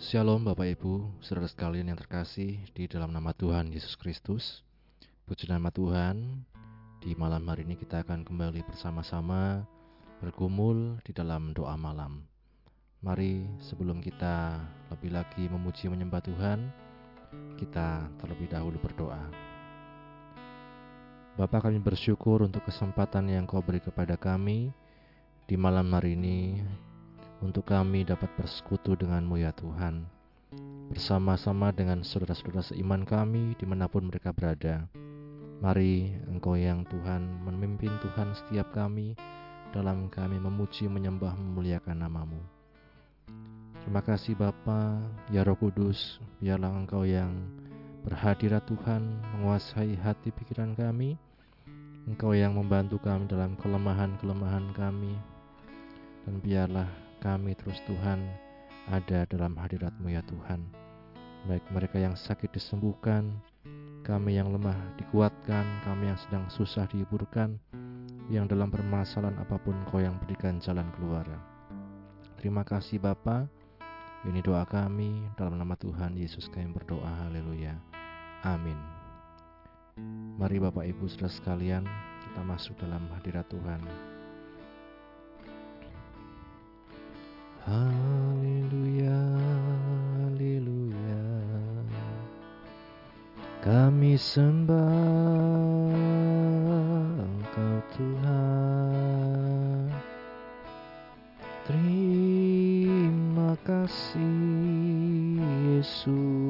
Shalom Bapak Ibu, saudara sekalian yang terkasih di dalam nama Tuhan Yesus Kristus. Puji nama Tuhan, di malam hari ini kita akan kembali bersama-sama bergumul di dalam doa malam. Mari sebelum kita lebih lagi memuji menyembah Tuhan, kita terlebih dahulu berdoa. Bapa kami bersyukur untuk kesempatan yang kau beri kepada kami di malam hari ini untuk kami dapat bersekutu denganmu ya Tuhan. Bersama-sama dengan saudara-saudara seiman kami di mana pun mereka berada. Mari Engkau yang Tuhan memimpin Tuhan setiap kami dalam kami memuji, menyembah, memuliakan namamu. Terima kasih Bapa, ya Roh Kudus, biarlah Engkau yang berhadirat Tuhan menguasai hati pikiran kami. Engkau yang membantu kami dalam kelemahan-kelemahan kami. Dan biarlah kami terus Tuhan ada dalam hadiratmu ya Tuhan. Baik mereka yang sakit disembuhkan, kami yang lemah dikuatkan, kami yang sedang susah dihiburkan, yang dalam permasalahan apa pun kau yang berikan jalan keluar. Terima kasih Bapa. Ini doa kami dalam nama Tuhan Yesus kami berdoa. Haleluya. Amin. Mari Bapak Ibu Saudara sekalian, kita masuk dalam hadirat Tuhan. Haleluya, haleluya. Kami sembah Engkau Tuhan. Terima kasih Yesus.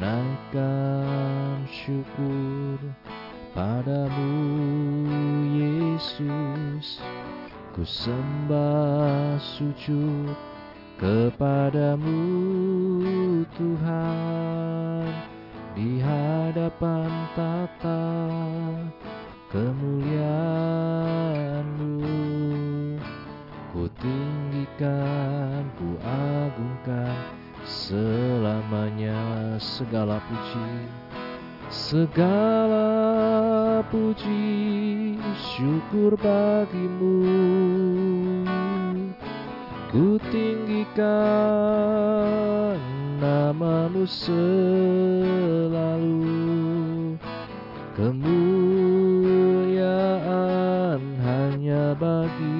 naikkan syukur. Padamu Yesus. Ku sembah sujud kepadamu Tuhan. Di hadapan tata kemuliaanmu tinggikan, ku agungkan selamanya segala puji. Segala puji syukur bagimu. Ku tinggikan namamu selalu. Kemuliaan hanya bagimu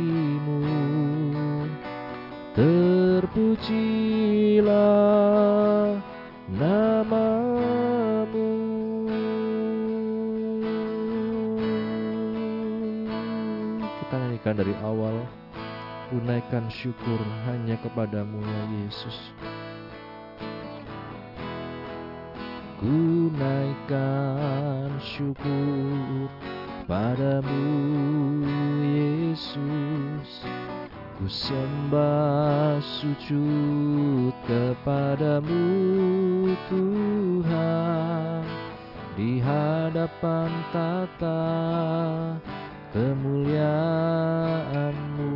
namamu. Kita nyanyikan dari awal Tunaikan syukur hanya kepadamu ya Yesus. Ku naikkan syukur padamu Yesus Ku sembah sujud kepadamu Tuhan. Di hadapan tata kemuliaanmu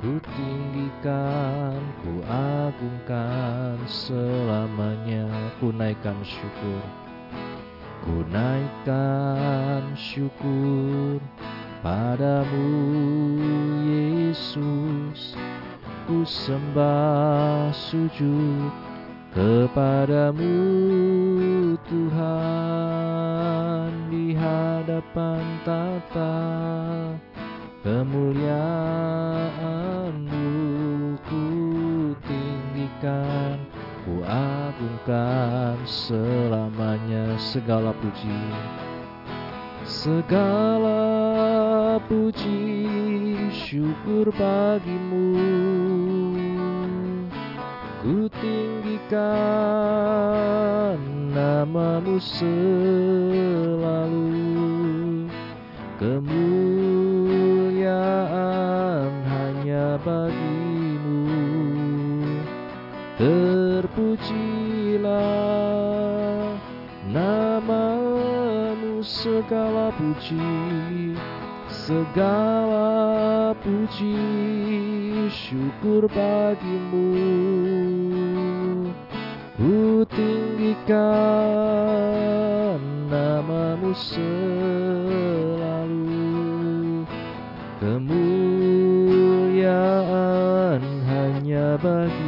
Ku tinggikan, ku agungkan selamanya. Ku naikkan syukur. Ku naikkan syukur padamu Yesus ku sembah sujud. Kepadamu Tuhan di hadapan tata kemuliaanmu ku tinggikan ku agungkan selamanya segala puji segala puji syukur bagimu. Ku tinggikan namamu selalu. Kemuliaan hanya bagimu. Terpujilah segala puji segala puji syukur bagimu. Ku tinggikan namamu selalu. Kemuliaan hanya bagimu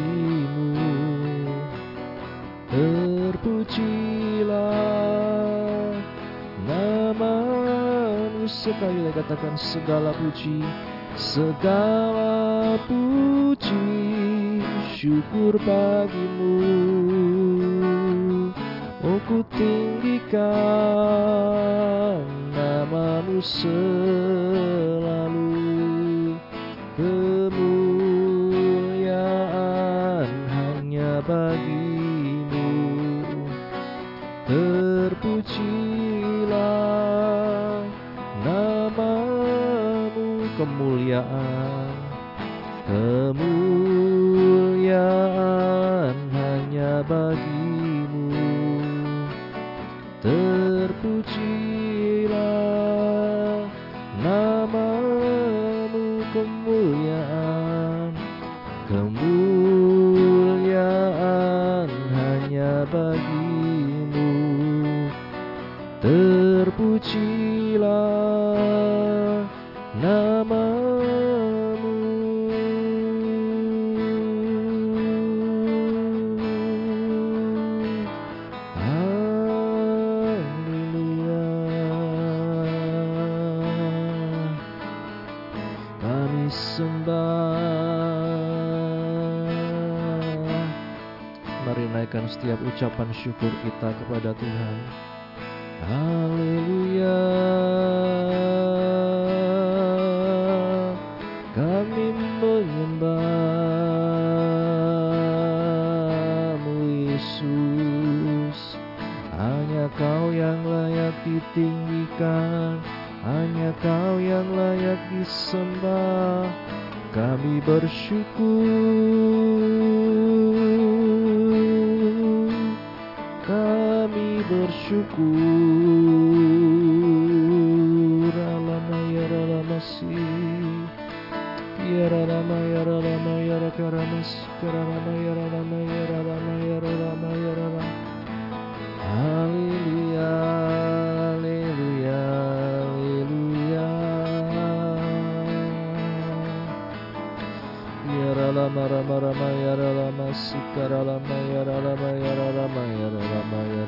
sekali lagi katakan segala puji? Segala puji syukur bagimu. Oh ku tinggikan namamu selalu ucapan syukur kita kepada Tuhan kami bersyukur alama ya ralamasi ya ralama ya ralama ya rakaramas karama ya ralama ya ralama ya ralama ya ralama haleluya haleluya haleluya ya ralama rama rama ya ralama sikaralama ya ralama ya ralama ya ralama ya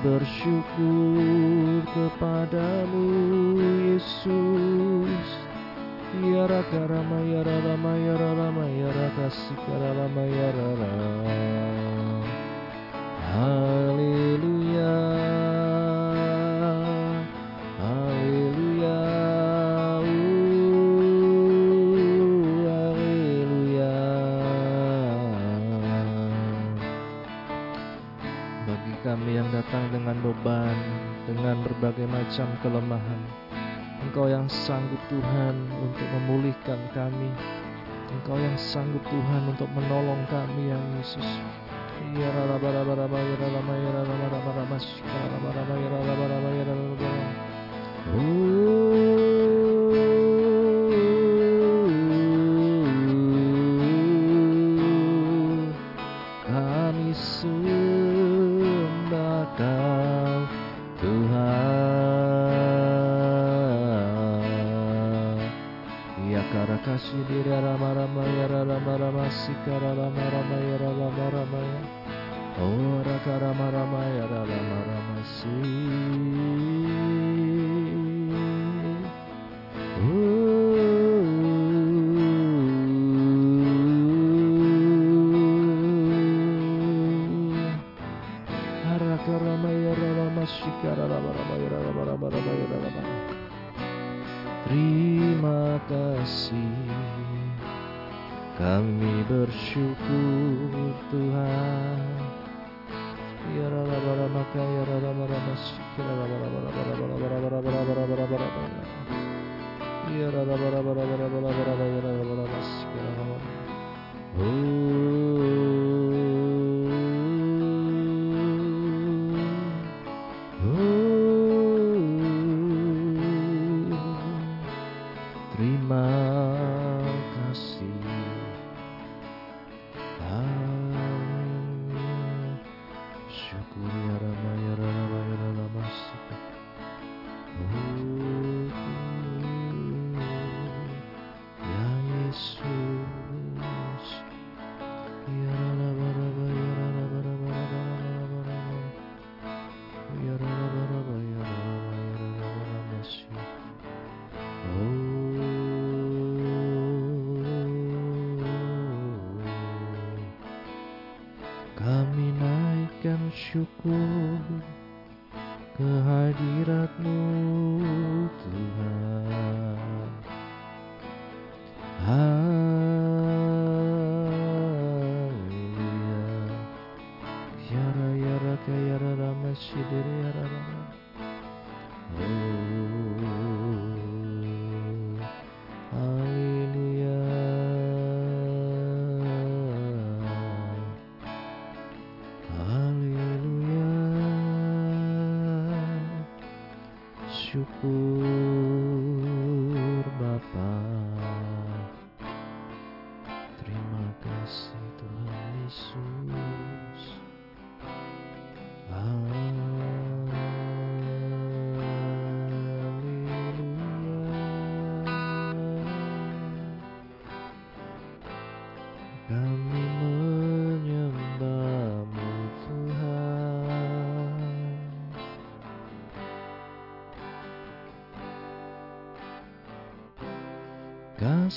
bersyukur kepadamu Yesus. Ya raka rama ya rama ya rama ya raka sikara rama ya rama. Haleluya datang dengan beban, dengan berbagai macam kelemahan. Engkau yang sanggup Tuhan untuk memulihkan kami. Engkau yang sanggup Tuhan untuk menolong kami ya Yesus. Raba raba raba-raba-raba-raba. Oh. Karamaramaya machucou.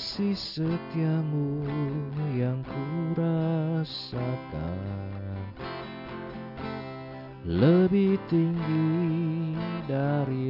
kasih setiamu yang kurasakan lebih tinggi dari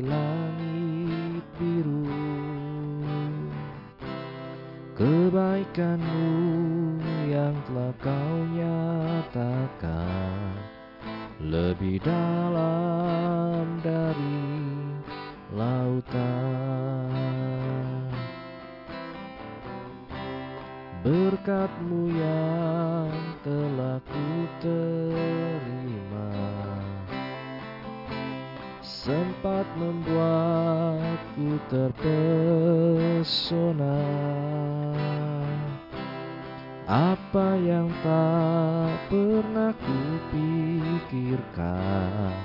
berkah.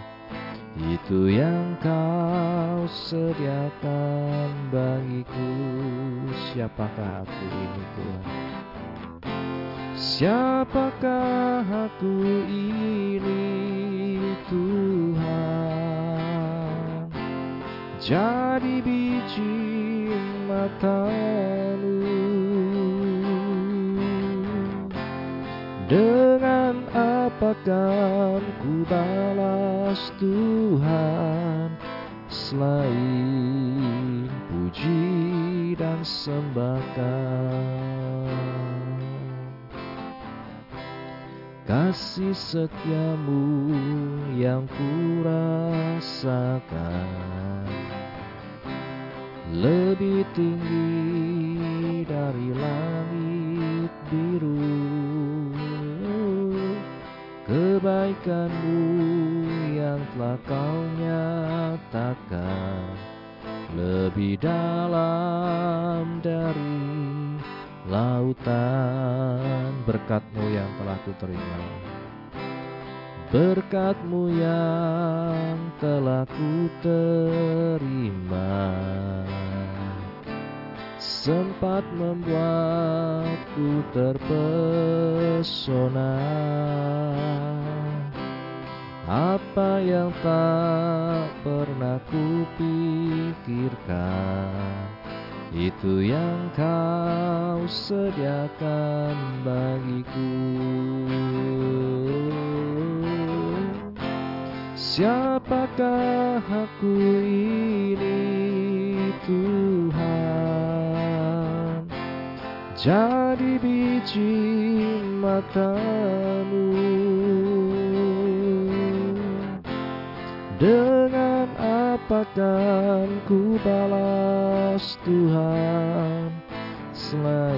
Itu yang kau sediakan bagiku. Siapakah aku ini Tuhan? Siapakah aku ini Tuhan? Jadi biji matamu. Dengan apakah? balas Tuhan selain puji dan sembahkan. Kasih setiamu yang kurasakan. Lebih tinggi dari langit biru. Kebaikanmu yang telah kau nyatakan. Lebih dalam dari lautan berkatmu yang telah ku terima berkatmu yang telah ku terima sempat membuatku terpesona. Apa yang tak pernah ku pikirkan itu yang kau sediakan bagiku. Siapakah aku ini Jadi biji matamu. Dengan apakah ku balas Tuhan. Selain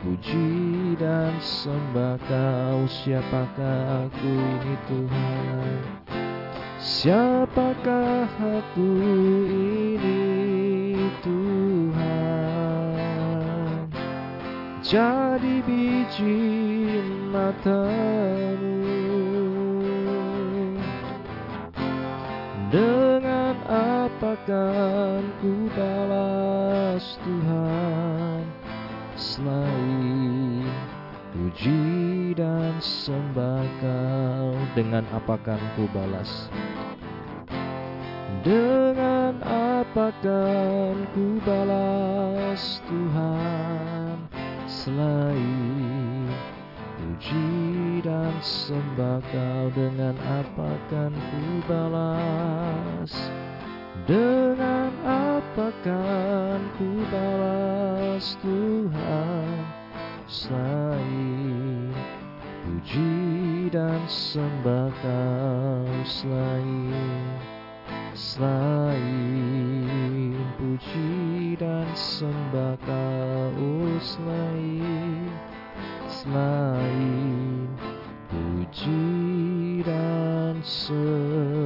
puji dan sembah kau Siapakah aku ini Tuhan? Siapakah aku ini Tuhan Jadi biji matamu. Dengan apakah ku balas Tuhan Selain puji dan sembah kau Dengan apakah ku balas? Dengan apakah ku balas Tuhan Selain puji dan sembah kau dengan apa kan ku balas? Dengan apa kan ku balas Tuhan? Selain puji dan sembah kau selain selain dan sembah kau selain selain puji dan sembah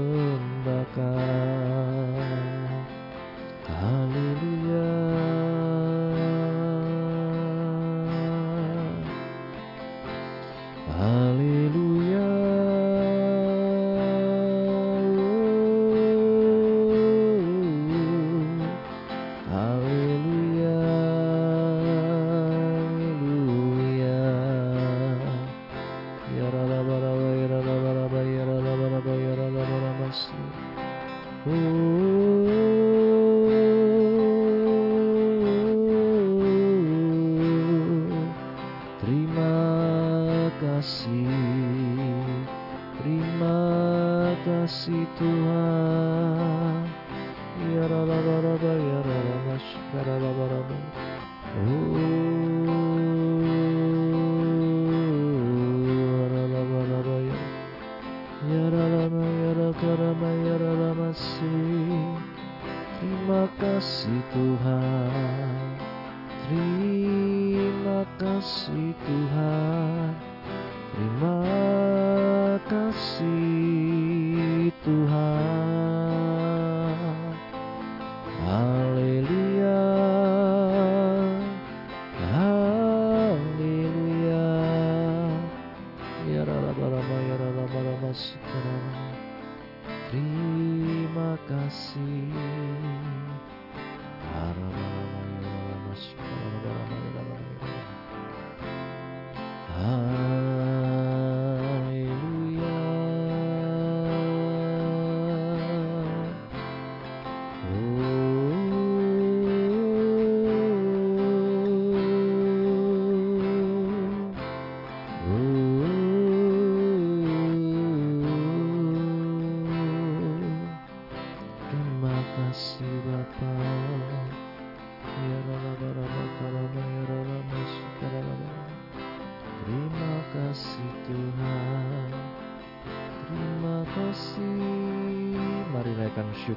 kasih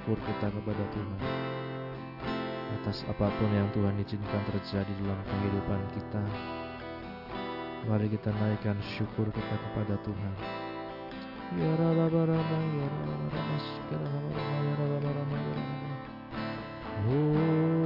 syukur kita kepada Tuhan Atas apa pun yang Tuhan izinkan terjadi dalam kehidupan kita Mari kita naikkan syukur kita kepada Tuhan Ya Ya Ya Ya Ya Oh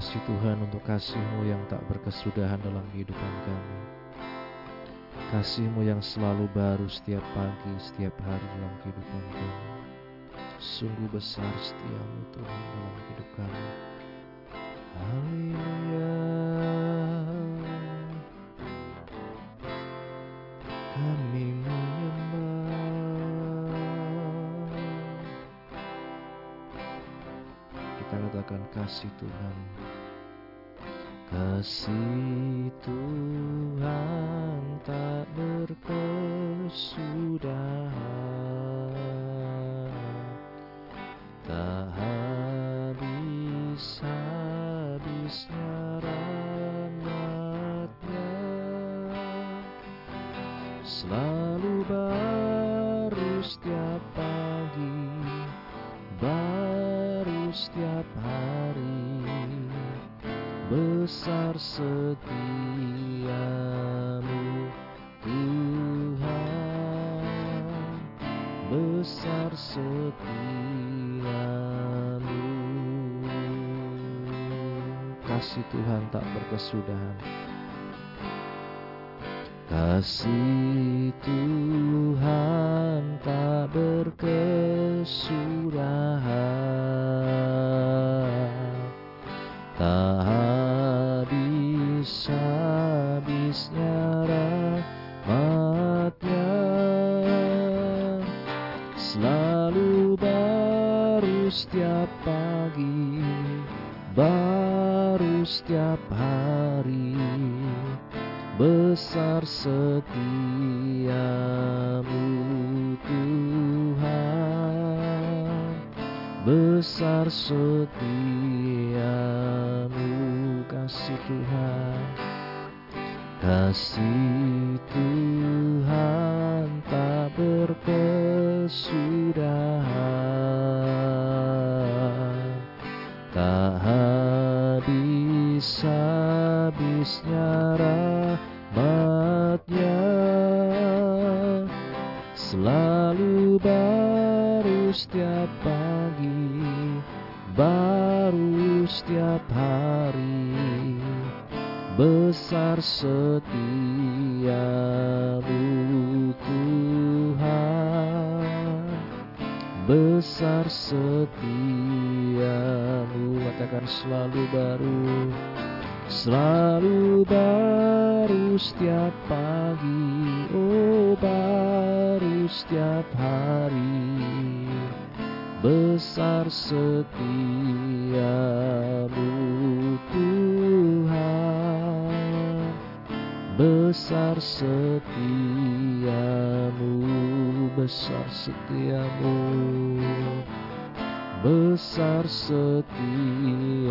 kasih Tuhan untuk kasih-Mu yang tak berkesudahan dalam kehidupan kami. Kasih-Mu yang selalu baru setiap pagi, setiap hari dalam kehidupan kami. Sungguh besar setiamu Tuhan dalam hidup kami. Haleluya. Kami menyembah. Kita katakan kasih Tuhan Kasih Tuhan tak berkesudahan kasih Tuhan tak berkesudahan Besar setiamu kasih Tuhan. Kasih Tuhan tak berkesudahan Setiap hari besar setiamu Tuhan. Besar setiamu katakan selalu baru selalu baru setiap pagi. Oh baru setiap hari besar setiamu Tuhan. Besar setiamu besar setiamu. Besar setiamu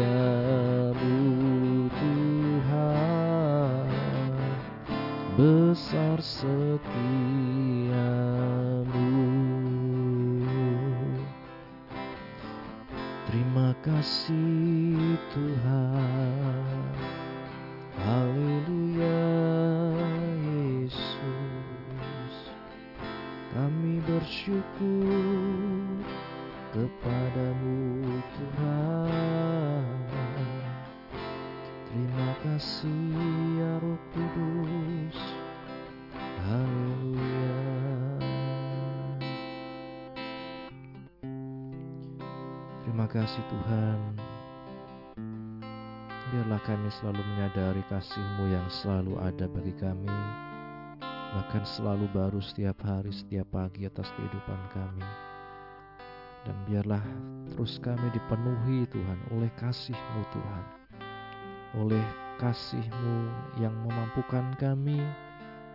Tuhan. Besar setiamu terima kasih Tuhan. Haleluya Yesus. Kami bersyukur kepadamu selalu menyadari kasih-Mu yang selalu ada bagi kami Bahkan selalu baru setiap hari, setiap pagi atas kehidupan kami. Dan biarlah terus kami dipenuhi Tuhan oleh kasih-Mu Tuhan. Oleh kasih-Mu yang memampukan kami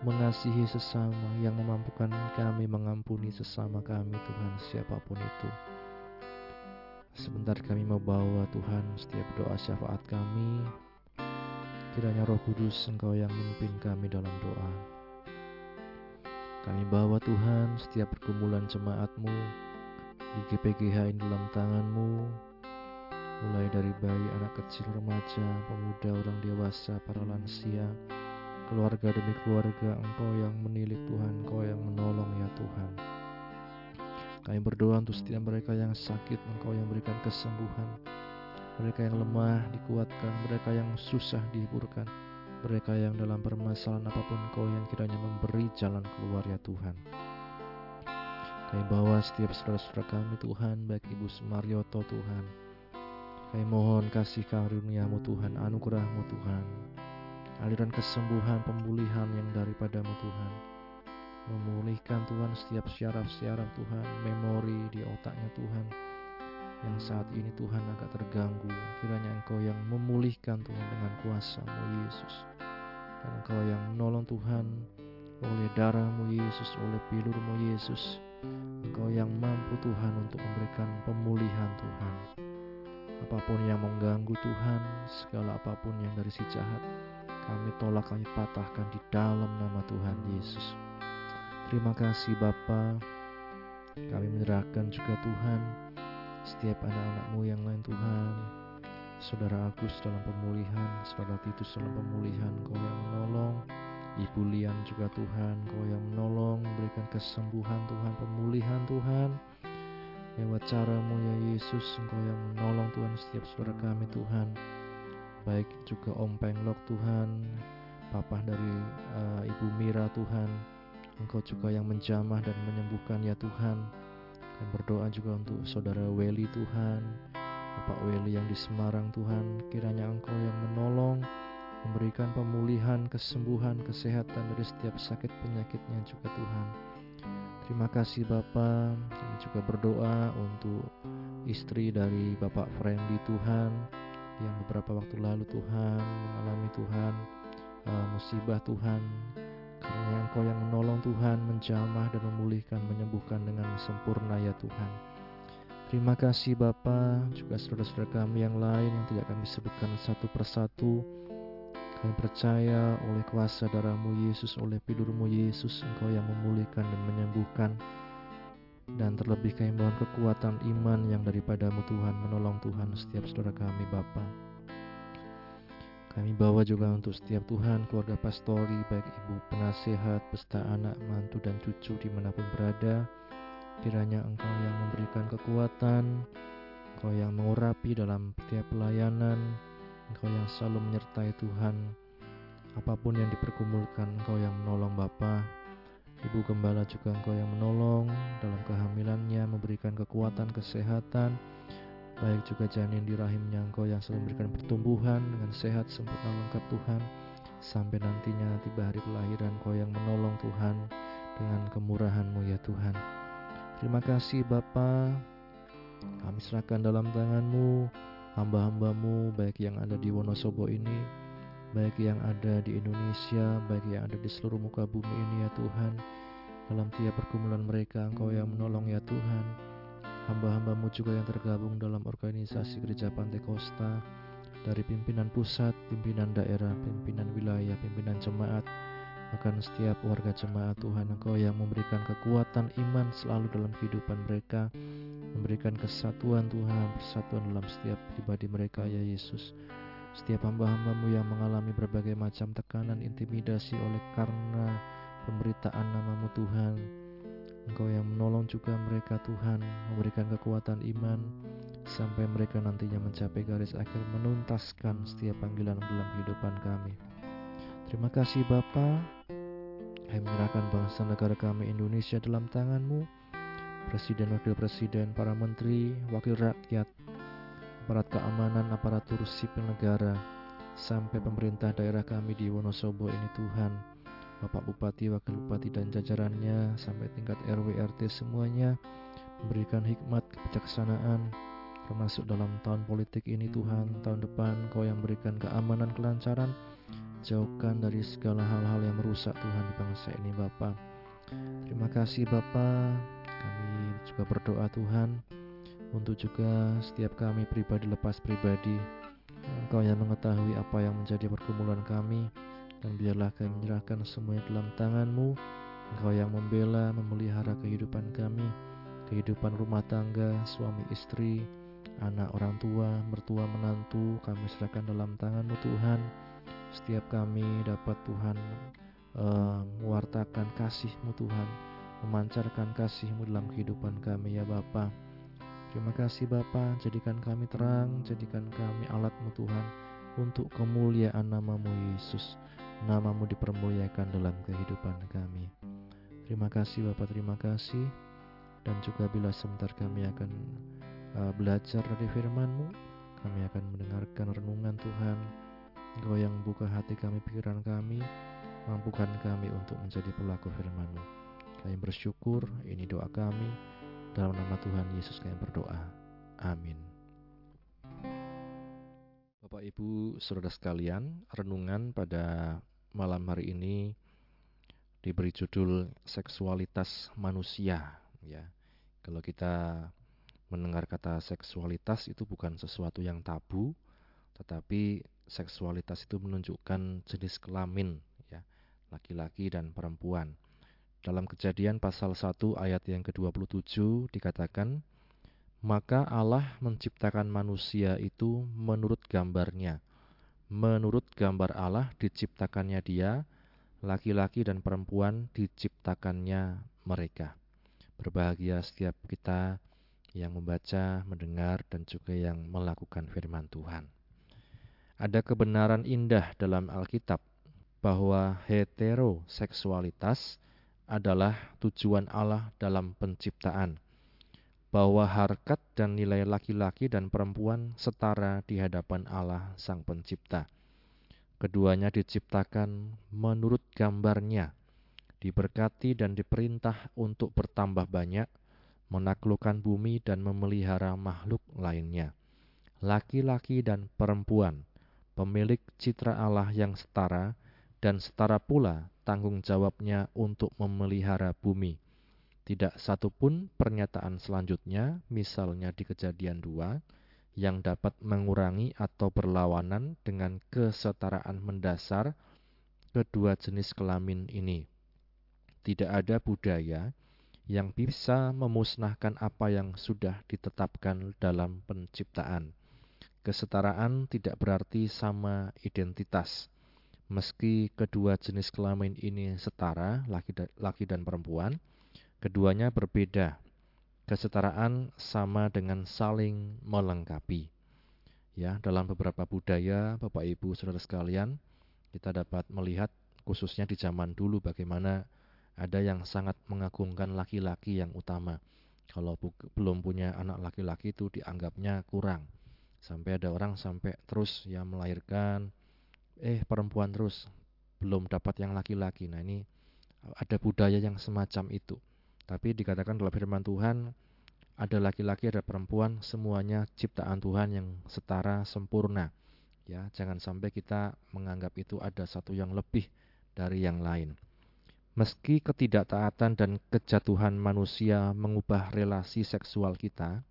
mengasihi sesama Yang memampukan kami mengampuni sesama kami Tuhan siapa pun itu. Sebentar kami membawa Tuhan setiap doa syafaat kami Kiranya roh kudus engkau yang memimpin kami dalam doa Kami bawa Tuhan setiap pergumulan jemaatmu Di GPGH ini dalam tanganmu Mulai dari bayi, anak kecil, remaja, pemuda, orang dewasa, para lansia Keluarga demi keluarga engkau yang menilik Tuhan Engkau yang menolong ya Tuhan kami berdoa untuk setiap mereka yang sakit, Engkau yang berikan kesembuhan. Mereka yang lemah dikuatkan, mereka yang susah dihiburkan. Mereka yang dalam permasalahan apa pun Engkau yang kiranya memberi jalan keluar ya Tuhan. Kami bawa setiap saudara-saudara kami Tuhan, baik Ibu Sumaryoto Tuhan. Kami mohon kasih karuniamu Tuhan, anugerahmu Tuhan. Aliran kesembuhan, pemulihan yang daripadamu Tuhan memulihkan Tuhan setiap syaraf-syaraf Tuhan, memori di otaknya Tuhan yang saat ini Tuhan agak terganggu. Kiranya Engkau yang memulihkan Tuhan dengan kuasa-Mu Yesus. Dan Engkau yang menolong Tuhan oleh darah-Mu Yesus, oleh pilur-Mu Yesus. Engkau yang mampu Tuhan untuk memberikan pemulihan Tuhan. Apa pun yang mengganggu Tuhan, segala apa pun yang dari si jahat, kami tolak, kami patahkan di dalam nama Tuhan Yesus. Terima kasih Bapa. Kami menyerahkan juga Tuhan setiap anak-anakmu yang lain Tuhan. Saudara Agus dalam pemulihan, Saudara Titus dalam pemulihan, Kau yang menolong. Ibu Lian juga Tuhan, Kau yang menolong, memberikan kesembuhan Tuhan, pemulihan Tuhan. Lewat caramu ya Yesus, Engkau yang menolong Tuhan setiap saudara kami Tuhan. Baik juga Om Penglok Tuhan, Papa dari uh, Ibu Mira Tuhan, Engkau juga yang menjamah dan menyembuhkan ya Tuhan. Dan berdoa juga untuk saudara Weli Tuhan, Bapak Weli yang di Semarang Tuhan, kiranya Engkau yang menolong, memberikan pemulihan, kesembuhan, kesehatan dari setiap sakit penyakitnya juga Tuhan. Terima kasih Bapak. Kami juga berdoa untuk istri dari Bapak Friendly Tuhan yang beberapa waktu lalu Tuhan mengalami Tuhan uh, musibah Tuhan karena Engkau yang menolong Tuhan menjamah dan memulihkan, menyembuhkan dengan sempurna ya Tuhan. Terima kasih Bapa, juga saudara-saudara kami yang lain yang tidak kami sebutkan satu persatu. Kami percaya oleh kuasa darahmu Yesus, oleh pidurmu Yesus, Engkau yang memulihkan dan menyembuhkan. Dan terlebih kami mohon kekuatan iman yang daripadamu Tuhan, menolong Tuhan setiap saudara kami Bapak. Kami bawa juga untuk setiap Tuhan, keluarga pastori, baik ibu penasehat, pesta anak, mantu, dan cucu di mana pun berada. Kiranya Engkau yang memberikan kekuatan, Engkau yang mengurapi dalam setiap pelayanan, Engkau yang selalu menyertai Tuhan. Apa pun yang diperkumulkan, Engkau yang menolong Bapa. Ibu Gembala juga Engkau yang menolong dalam kehamilannya, memberikan kekuatan, kesehatan, baik juga janin di rahimnya engkau yang selalu memberikan pertumbuhan dengan sehat sempurna lengkap Tuhan. Sampai nantinya tiba hari kelahiran Engkau yang menolong Tuhan dengan kemurahanmu ya Tuhan. Terima kasih Bapa. Kami serahkan dalam tanganmu hamba-hambamu baik yang ada di Wonosobo ini baik yang ada di Indonesia baik yang ada di seluruh muka bumi ini ya Tuhan. Dalam tiap pergumulan mereka Engkau yang menolong ya Tuhan hamba-hambamu juga yang tergabung dalam organisasi gereja Pantai Costa dari pimpinan pusat, pimpinan daerah, pimpinan wilayah, pimpinan jemaat, bahkan setiap warga jemaat Tuhan Engkau yang memberikan kekuatan iman selalu dalam kehidupan mereka, memberikan kesatuan Tuhan, persatuan dalam setiap pribadi mereka ya Yesus. Setiap hamba-hambamu yang mengalami berbagai macam tekanan, intimidasi oleh karena pemberitaan namamu Tuhan, Engkau yang menolong juga mereka Tuhan, memberikan kekuatan iman, sampai mereka nantinya mencapai garis akhir menuntaskan setiap panggilan dalam kehidupan kami. Terima kasih Bapa. Kami menyerahkan bangsa negara kami Indonesia dalam tanganmu. Presiden, Wakil Presiden, para menteri, wakil rakyat, aparat keamanan, aparatur sipil negara, sampai pemerintah daerah kami di Wonosobo ini Tuhan Bapak Bupati, Wakil Bupati dan jajarannya sampai tingkat RW RT semuanya memberikan hikmat kebijaksanaan termasuk dalam tahun politik ini Tuhan. Tahun depan Kau yang berikan keamanan kelancaran jauhkan dari segala hal-hal yang merusak Tuhan di bangsa ini Bapak. Terima kasih Bapak. Kami juga berdoa Tuhan untuk juga setiap kami pribadi lepas pribadi Engkau yang mengetahui apa yang menjadi pergumulan kami dan biarlah kami menyerahkan semuanya dalam tanganmu. Engkau yang membela, memelihara kehidupan kami Kehidupan rumah tangga, suami istri, anak orang tua, mertua menantu Kami serahkan dalam tanganmu Tuhan. Setiap kami dapat Tuhan uh, mewartakan kasihmu Tuhan. Memancarkan kasihmu dalam kehidupan kami ya Bapa. Terima kasih Bapa, jadikan kami terang, jadikan kami alatmu Tuhan untuk kemuliaan namamu Yesus namamu dipermuliakan dalam kehidupan kami. Terima kasih Bapak, terima kasih. Dan juga bila sebentar kami akan uh, belajar dari firman-Mu, kami akan mendengarkan renungan Tuhan. Engkau yang buka hati kami, pikiran kami, mampukan kami untuk menjadi pelaku firman-Mu. Kami bersyukur, ini doa kami. Dalam nama Tuhan Yesus kami berdoa. Amin. Bapak Ibu Saudara sekalian, renungan pada malam hari ini diberi judul seksualitas manusia ya. Kalau kita mendengar kata seksualitas itu bukan sesuatu yang tabu, tetapi seksualitas itu menunjukkan jenis kelamin ya, laki-laki dan perempuan. Dalam Kejadian pasal 1 ayat yang ke-27 dikatakan, "Maka Allah menciptakan manusia itu menurut gambarnya." Menurut gambar Allah diciptakannya dia, laki-laki dan perempuan diciptakannya mereka. Berbahagia setiap kita yang membaca, mendengar, dan juga yang melakukan firman Tuhan. Ada kebenaran indah dalam Alkitab bahwa heteroseksualitas adalah tujuan Allah dalam penciptaan bahwa harkat dan nilai laki-laki dan perempuan setara di hadapan Allah Sang Pencipta. Keduanya diciptakan menurut gambarnya, diberkati dan diperintah untuk bertambah banyak, menaklukkan bumi dan memelihara makhluk lainnya. Laki-laki dan perempuan, pemilik citra Allah yang setara, dan setara pula tanggung jawabnya untuk memelihara bumi tidak satupun pernyataan selanjutnya, misalnya di kejadian dua, yang dapat mengurangi atau berlawanan dengan kesetaraan mendasar kedua jenis kelamin ini. Tidak ada budaya yang bisa memusnahkan apa yang sudah ditetapkan dalam penciptaan. Kesetaraan tidak berarti sama identitas. Meski kedua jenis kelamin ini setara, laki dan perempuan, Keduanya berbeda. Kesetaraan sama dengan saling melengkapi. Ya, dalam beberapa budaya, Bapak Ibu Saudara sekalian, kita dapat melihat khususnya di zaman dulu bagaimana ada yang sangat mengagungkan laki-laki yang utama. Kalau belum punya anak laki-laki itu dianggapnya kurang. Sampai ada orang sampai terus ya melahirkan eh perempuan terus belum dapat yang laki-laki. Nah, ini ada budaya yang semacam itu. Tapi dikatakan dalam firman Tuhan, ada laki-laki, ada perempuan, semuanya ciptaan Tuhan yang setara, sempurna. Ya, jangan sampai kita menganggap itu ada satu yang lebih dari yang lain. Meski ketidaktaatan dan kejatuhan manusia mengubah relasi seksual kita,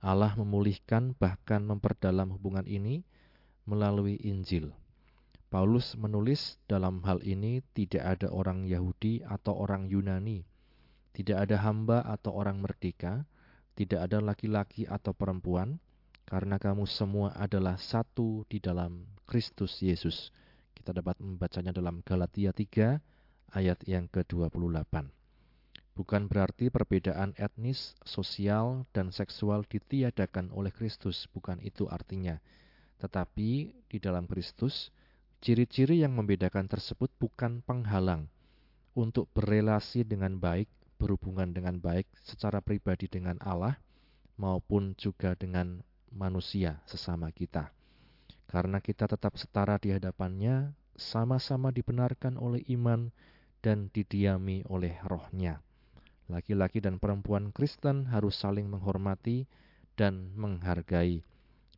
Allah memulihkan bahkan memperdalam hubungan ini melalui Injil. Paulus menulis dalam hal ini tidak ada orang Yahudi atau orang Yunani, tidak ada hamba atau orang merdeka, tidak ada laki-laki atau perempuan, karena kamu semua adalah satu di dalam Kristus Yesus. Kita dapat membacanya dalam Galatia 3 ayat yang ke-28. Bukan berarti perbedaan etnis, sosial, dan seksual ditiadakan oleh Kristus, bukan itu artinya. Tetapi di dalam Kristus, ciri-ciri yang membedakan tersebut bukan penghalang untuk berelasi dengan baik, berhubungan dengan baik secara pribadi dengan Allah, maupun juga dengan manusia sesama kita. Karena kita tetap setara di hadapannya, sama-sama dibenarkan oleh iman dan didiami oleh rohnya. Laki-laki dan perempuan Kristen harus saling menghormati dan menghargai,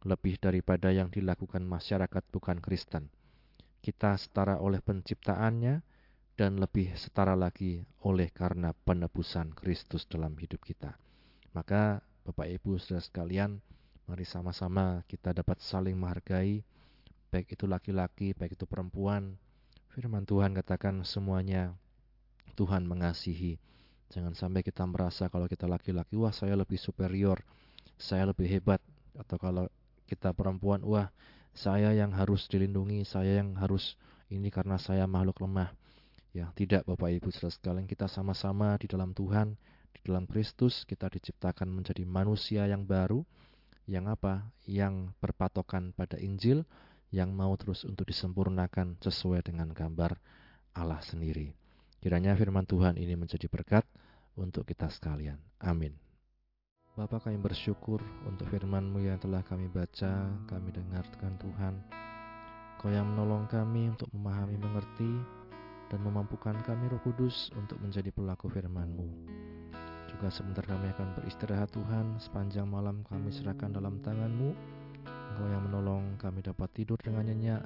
lebih daripada yang dilakukan masyarakat bukan Kristen. Kita setara oleh penciptaannya, dan lebih setara lagi oleh karena penebusan Kristus dalam hidup kita. Maka Bapak Ibu saudara sekalian, mari sama-sama kita dapat saling menghargai, baik itu laki-laki, baik itu perempuan. Firman Tuhan katakan semuanya Tuhan mengasihi. Jangan sampai kita merasa kalau kita laki-laki, wah saya lebih superior, saya lebih hebat. Atau kalau kita perempuan, wah saya yang harus dilindungi, saya yang harus ini karena saya makhluk lemah. Ya, tidak Bapak Ibu saudara sekalian, kita sama-sama di dalam Tuhan, di dalam Kristus, kita diciptakan menjadi manusia yang baru, yang apa? Yang berpatokan pada Injil, yang mau terus untuk disempurnakan sesuai dengan gambar Allah sendiri. Kiranya firman Tuhan ini menjadi berkat untuk kita sekalian. Amin. Bapak kami bersyukur untuk firman-Mu yang telah kami baca, kami dengarkan Tuhan. Kau yang menolong kami untuk memahami, mengerti, dan memampukan kami roh kudus untuk menjadi pelaku firman-Mu. Juga sebentar kami akan beristirahat Tuhan, sepanjang malam kami serahkan dalam tangan-Mu. Engkau yang menolong kami dapat tidur dengan nyenyak,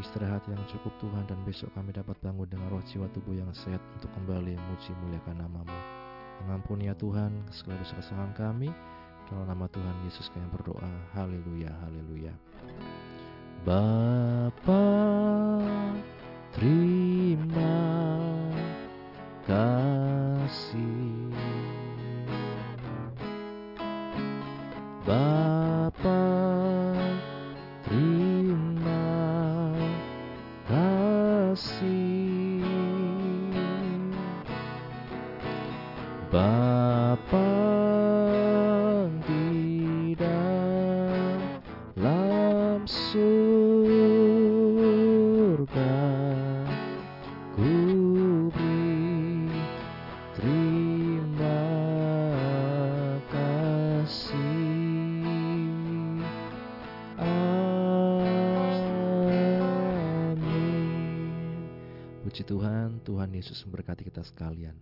istirahat yang cukup Tuhan dan besok kami dapat bangun dengan roh jiwa tubuh yang sehat untuk kembali memuji muliakan namamu. Mengampuni ya Tuhan segala dosa kesalahan kami. Dalam nama Tuhan Yesus kami berdoa. Haleluya, haleluya. Bapa terima kasih. Yesus memberkati kita sekalian.